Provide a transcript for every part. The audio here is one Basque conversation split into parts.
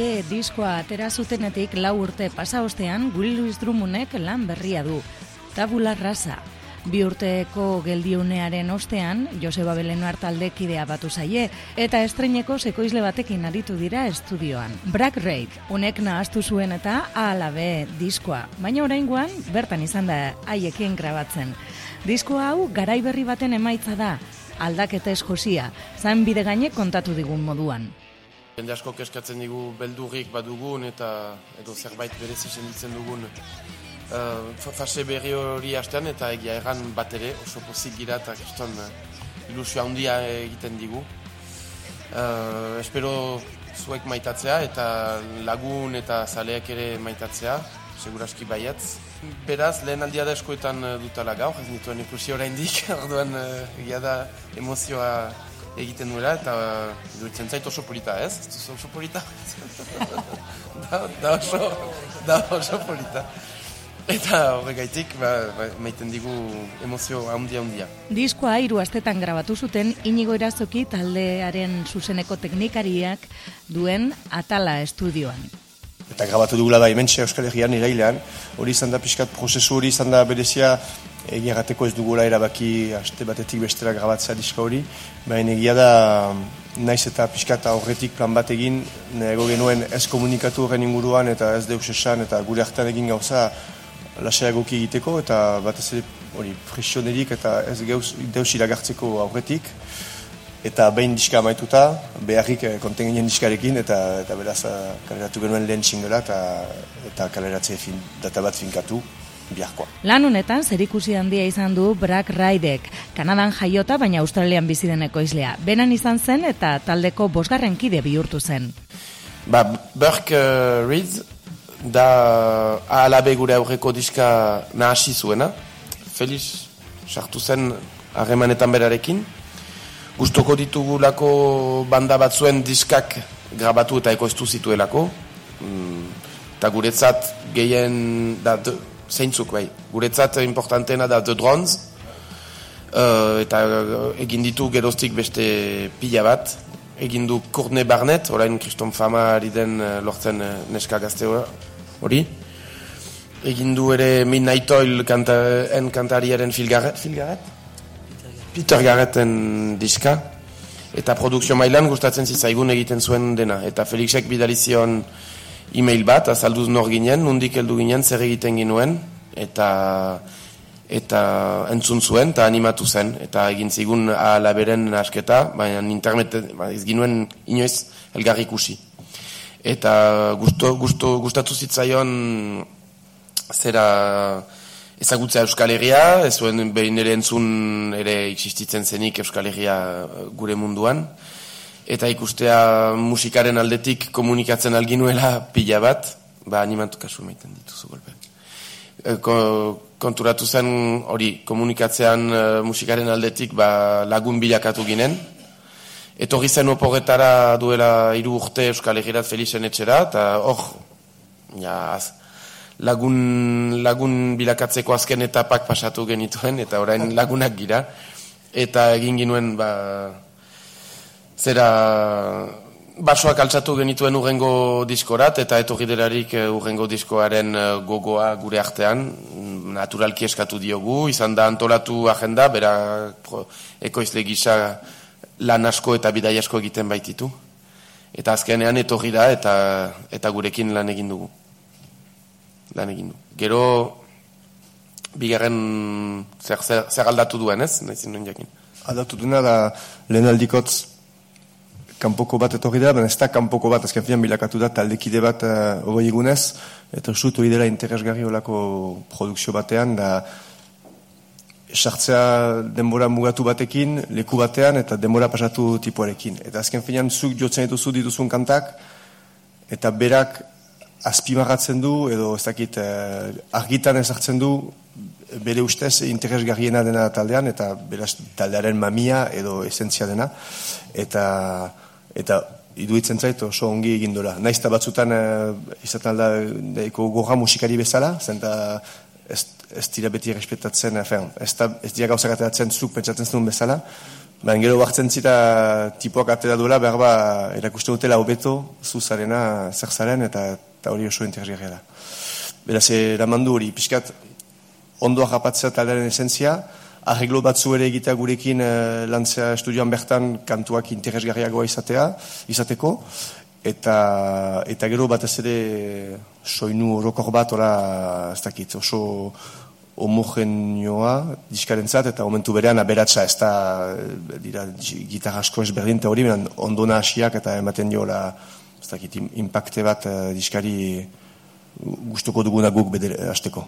B diskoa atera zutenetik lau urte pasa ostean, Willy Louis Drummondek lan berria du. Tabula rasa. Bi urteko geldiunearen ostean, Joseba Beleno hartaldekidea batu zaie, eta estreineko sekoizle batekin aritu dira estudioan. Brack Raid, unek nahaztu zuen eta alabe diskoa, baina oraingoan bertan izan da haiekin grabatzen. Disko hau garai berri baten emaitza da, aldaketa ez josia, zan bide gaine kontatu digun moduan. Jende asko keskatzen digu beldurrik badugun eta edo zerbait berezi senditzen dugun uh, fase berri hori hastean eta egia erran bat ere oso pozik gira eta kiston uh, ilusio handia egiten digu. Uh, espero zuek maitatzea eta lagun eta zaleak ere maitatzea, seguraski baiatz. Beraz, lehen aldia da eskoetan dutala gaur, ez nituen ikusi oraindik, orduan egia da emozioa egiten nuela eta duitzen zait oso polita, ez? Ez oso polita? da, da, oso, da oso polita. Eta horregaitik, ba, ba, maiten digu emozio handia handia. Diskoa hiru astetan grabatu zuten Inigo Irazoki taldearen zuzeneko teknikariak duen Atala estudioan. Eta grabatu dugula da imentsia Euskal Herrian irailean, hori izan da pixkat prozesu hori izan da berezia egia ez dugula erabaki aste batetik bestera grabatzea diska hori, baina egia da naiz eta pixkata horretik plan bat egin, nego genuen ez komunikatu horren inguruan eta ez deus esan eta gure hartan egin gauza lasaiagoki egiteko eta batez ere hori presionerik eta ez geuz deus iragartzeko aurretik. Eta behin diska amaituta, beharrik eh, konten ginen diskarekin eta, eta beraz eh, kaleratu genuen lehen txingela eta, eta kaleratzea fin, data bat finkatu biharkoa. Lan honetan zerikusi handia izan du Brack Raidek, Kanadan jaiota baina Australian bizi den ekoizlea. Benan izan zen eta taldeko bosgarren kide bihurtu zen. Ba, Burke uh, Reed da ahalabe gure aurreko diska nahasi zuena. Felix sartu zen harremanetan berarekin. Gustoko ditugulako banda batzuen diskak grabatu eta ekoiztu zituelako. Mm, eta guretzat gehien da, zeintzuk bai. Guretzat importantena da The Drones, uh, eta uh, egin ditu geroztik beste pila bat. Egin du Courtney Barnett, orain Kriston Fama ari den uh, lortzen uh, neska gazte hori. Egin du ere Midnight Oil kanta, en kantariaren Phil Garrett, Phil Garrett? Peter Garretten diska. Eta produkzio mailan gustatzen zizaigun egiten zuen dena. Eta Felixek bidalizion e-mail bat, azalduz nor ginen, nundik heldu ginen, zer egiten ginuen, eta eta entzun zuen, eta animatu zen, eta egin zigun alaberen asketa, baina internet, ba, ez ginuen inoiz elgarri ikusi. Eta gusto, gusto, gustatu zitzaion zera ezagutzea Euskal Herria, ez zuen behin ere entzun ere existitzen zenik Euskal Herria gure munduan, eta ikustea musikaren aldetik komunikatzen alginuela pila bat, ba animatu kasu maiten dituzu golpe. E, konturatu zen hori komunikatzean e, musikaren aldetik ba, lagun bilakatu ginen. Etorri zen oporretara duela hiru urte Euskal Herriat Felixen etxera, eta hor, ja, lagun, lagun bilakatzeko azken etapak pasatu genituen, eta orain lagunak gira. Eta egin ginuen, ba, zera basoak altzatu genituen urrengo diskorat eta etorri delarik eh, urrengo diskoaren eh, gogoa gure artean naturalki eskatu diogu, izan da antolatu agenda, bera ekoizle gisa lan asko eta bidai asko egiten baititu. Eta azkenean etorri da eta, eta gurekin lan egin dugu. Lan egin du. Gero, bigarren zer, zer, zer aldatu duen ez, nahi zinuen jakin. Aldatu duena da lehen aldikotz kanpoko bat etorri da, baina ez da kanpoko bat, azken finan bilakatu da taldekide bat uh, egunez, eta usut hori dela interesgarri olako produkzio batean, da sartzea denbora mugatu batekin, leku batean, eta denbora pasatu tipuarekin. Eta azken finan zuk jotzen dituzu dituzun kantak, eta berak azpimarratzen du, edo ez dakit uh, argitan ezartzen du, bere ustez interesgarriena dena taldean, eta beraz taldearen mamia edo esentzia dena, eta eta iduitzen zait oso ongi egin dola. Naizta batzutan e, izaten alda daiko gorra musikari bezala, zenta ez, ez dira beti respetatzen, efen, ez, da, ez dira gauzak ateratzen zuk pentsatzen zuen bezala, Baina gero hartzen zira tipoak atera duela, behar ba, erakusten dutela hobeto, zuzarena, zer zaren, eta, eta hori oso interesgarria da. Beraz, eramandu hori, pixkat, ondoa japatzea talaren esentzia, arreglo batzu ere egitea gurekin e, lantzea estudioan bertan kantuak interesgarriagoa izatea, izateko, eta, eta gero batez ere soinu orokor bat, ora, ez dakit, oso homogenioa diskarentzat eta momentu berean aberatsa ez da dira gitarra asko ezberdin eta hori ondona hasiak eta ematen diola ez dakit impacte bat uh, diskari gustuko duguna guk bedere hasteko.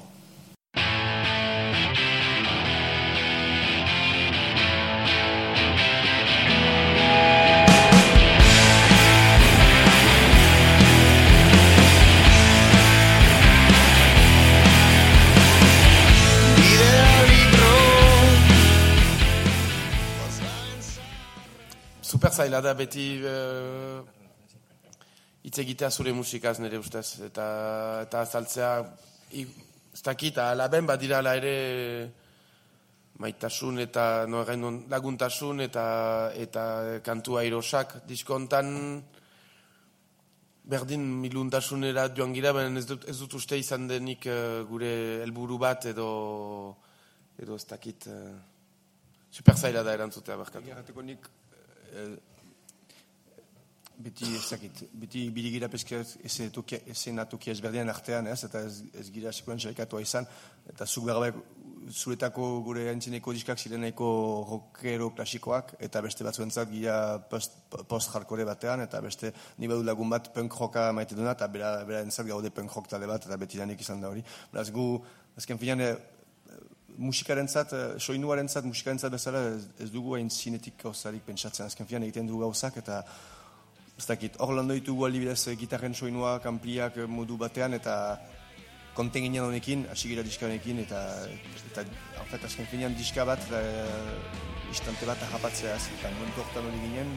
Zaila da beti uh, hitz egitea zure musikaz nire ustez. Eta, eta azaltzea, ez dakit, alaben badira ala ere maitasun eta no, laguntasun eta, eta kantua irosak diskontan berdin miluntasunera joan gira, baina ez dut, ez dut uste izan denik uh, gure helburu bat edo edo ez dakit uh, super zaila da erantzutea berkatu. nik beti ezakit, beti birigira peska eze tokia, ezena tokia ezberdian artean, ez, eta ez, ez gira sekoen izan, eta zuk behar zuretako gure antzineko diskak zireneko rockero klasikoak, eta beste batzuentzat gira post-hardcore batean, eta beste ni badu lagun bat punk rocka maite duna, eta bera, bera entzat gaude punk rock tale bat, eta beti izan da hori. Beraz gu, azken finan, e, musikaren zat, e, soinuaren zat, musikaren zat bezala ez, dugu hain zinetik gauzarik pentsatzen, azken finan egiten dugu gauzak, eta ez dakit, hor lan ditugu alibidez eh, gitarren soinua, kanpliak eh, modu batean, eta konten ginen honekin, hasi gira diska honekin, eta, eta fet, azken finean diska bat, e, istante bat ahapatzea, eta momentu horretan hori ginen,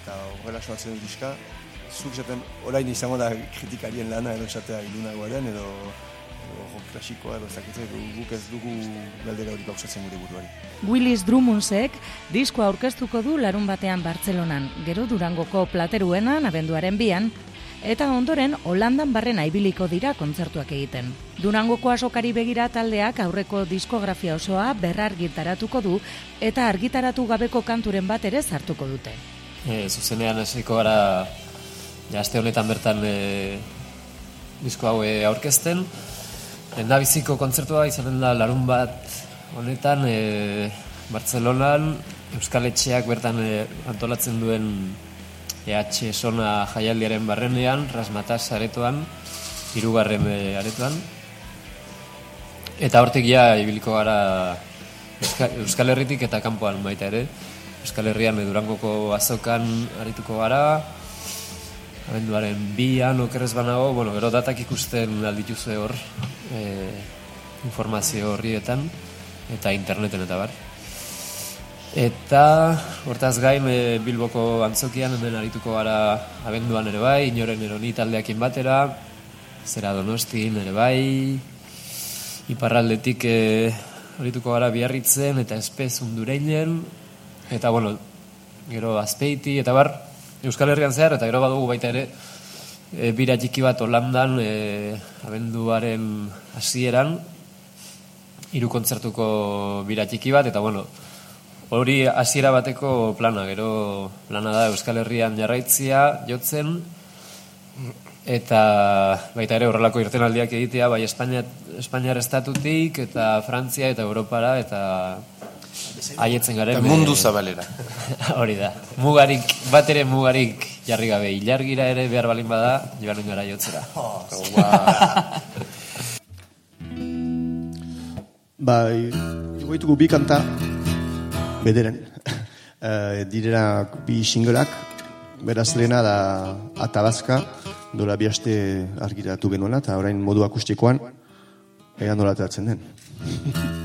eta horrela soatzen diska, zuk zaten, orain izango da kritikarien lana, edo esatea ilunagoaren, edo rock klasikoa edo zakitzen, guk ez dugu galdera hori gauzatzen gure buruari. Willis Drummondsek diskoa aurkeztuko du larun batean Bartzelonan, gero Durangoko plateruenan abenduaren bian, eta ondoren Holandan barren aibiliko dira kontzertuak egiten. Durangoko asokari begira taldeak aurreko diskografia osoa berrar gitaratuko du eta argitaratu gabeko kanturen bat ere zartuko dute. E, zuzenean esiko gara jazte honetan bertan e, disko hau e, aurkezten, Lenda biziko kontzertua izanen da larun bat honetan e, Bartzelonan Euskal Etxeak bertan e, antolatzen duen EH Sona jaialdiaren barrenean, Rasmatas aretoan, irugarren e, aretoan. Eta hortik ja ibiliko gara Euskal Herritik eta kanpoan baita ere. Euskal Herrian edurangoko azokan arituko gara, abenduaren bian okerrez banago, bueno, gero datak ikusten aldituzue hor e, informazio horrietan eta interneten eta bar. Eta hortaz gain e, Bilboko antzokian hemen arituko gara abenduan ere bai, inoren eroni taldeakin batera, zera donostin ere bai, iparraldetik e, arituko gara biarritzen eta espez undureinen, eta bueno, gero azpeiti eta bar, Euskal Herrian zehar, eta gero badugu baita ere, e, bira txiki bat Holandan, e, abenduaren hasieran hiru kontzertuko bira txiki bat, eta bueno, hori hasiera bateko plana, gero plana da Euskal Herrian jarraitzia, jotzen, eta baita ere horrelako irtenaldiak egitea, bai Espainia, Espainiar estatutik, eta Frantzia, eta Europara, eta Aietzen garen. mundu zabalera. Hori da. Mugarik, bat ere mugarik jarri gabe. Ilargira ere behar balin bada, joan gara jotzera. Oh, ba, igoitugu bi kanta, bederen, uh, direra bi singolak, beraz lehena da atabazka, dola bi haste argiratu genuela, eta orain modu akustikoan, egan dola den.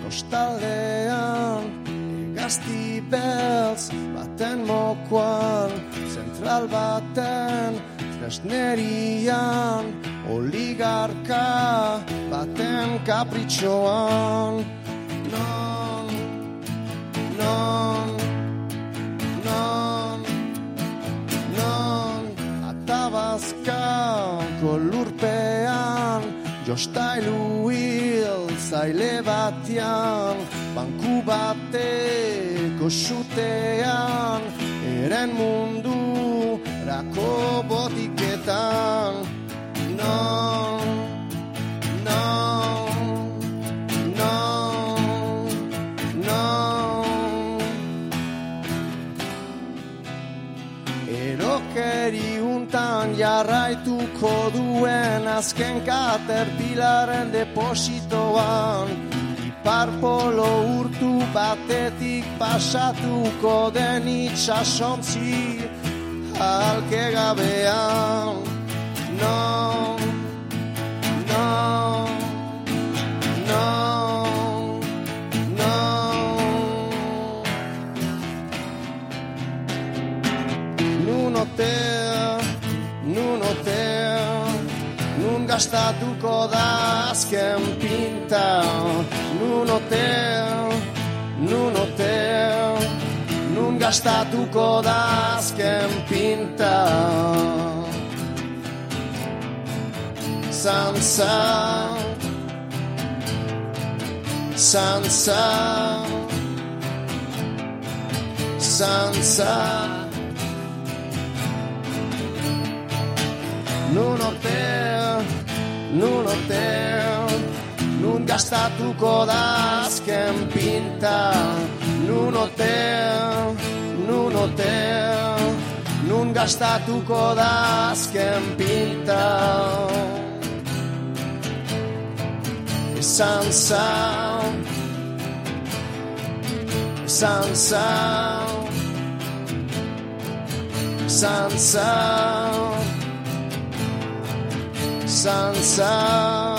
Kostaldean Egazti beltz baten mokoan Zentral baten tresnerian Oligarka baten kapritxoan. Non, non, non, non Atabazka kolurpean Jostailu hil zaile batian Banku bateko xutean Eren mundu rako botiketan Non, non, non, non Erokeri untan jarraituko duen azken katerpilaren depositoan. Parpolo urtu batetik pasatuko den itxasontzi halke gabean. No, no, no, no. Nun hotel, nun hotel Nun gastatuko da azken pinta. Nun hotel, nun hotel Nun gastatuko da azken pinta. Sansa Sansa Sansa. Nun hotel, nun hotel. Nun gastatuko da azken pinta Nun hotel, nun hotel. Nun gastatuko da azken pinta. Sansa. Sansa. Sansa sunset.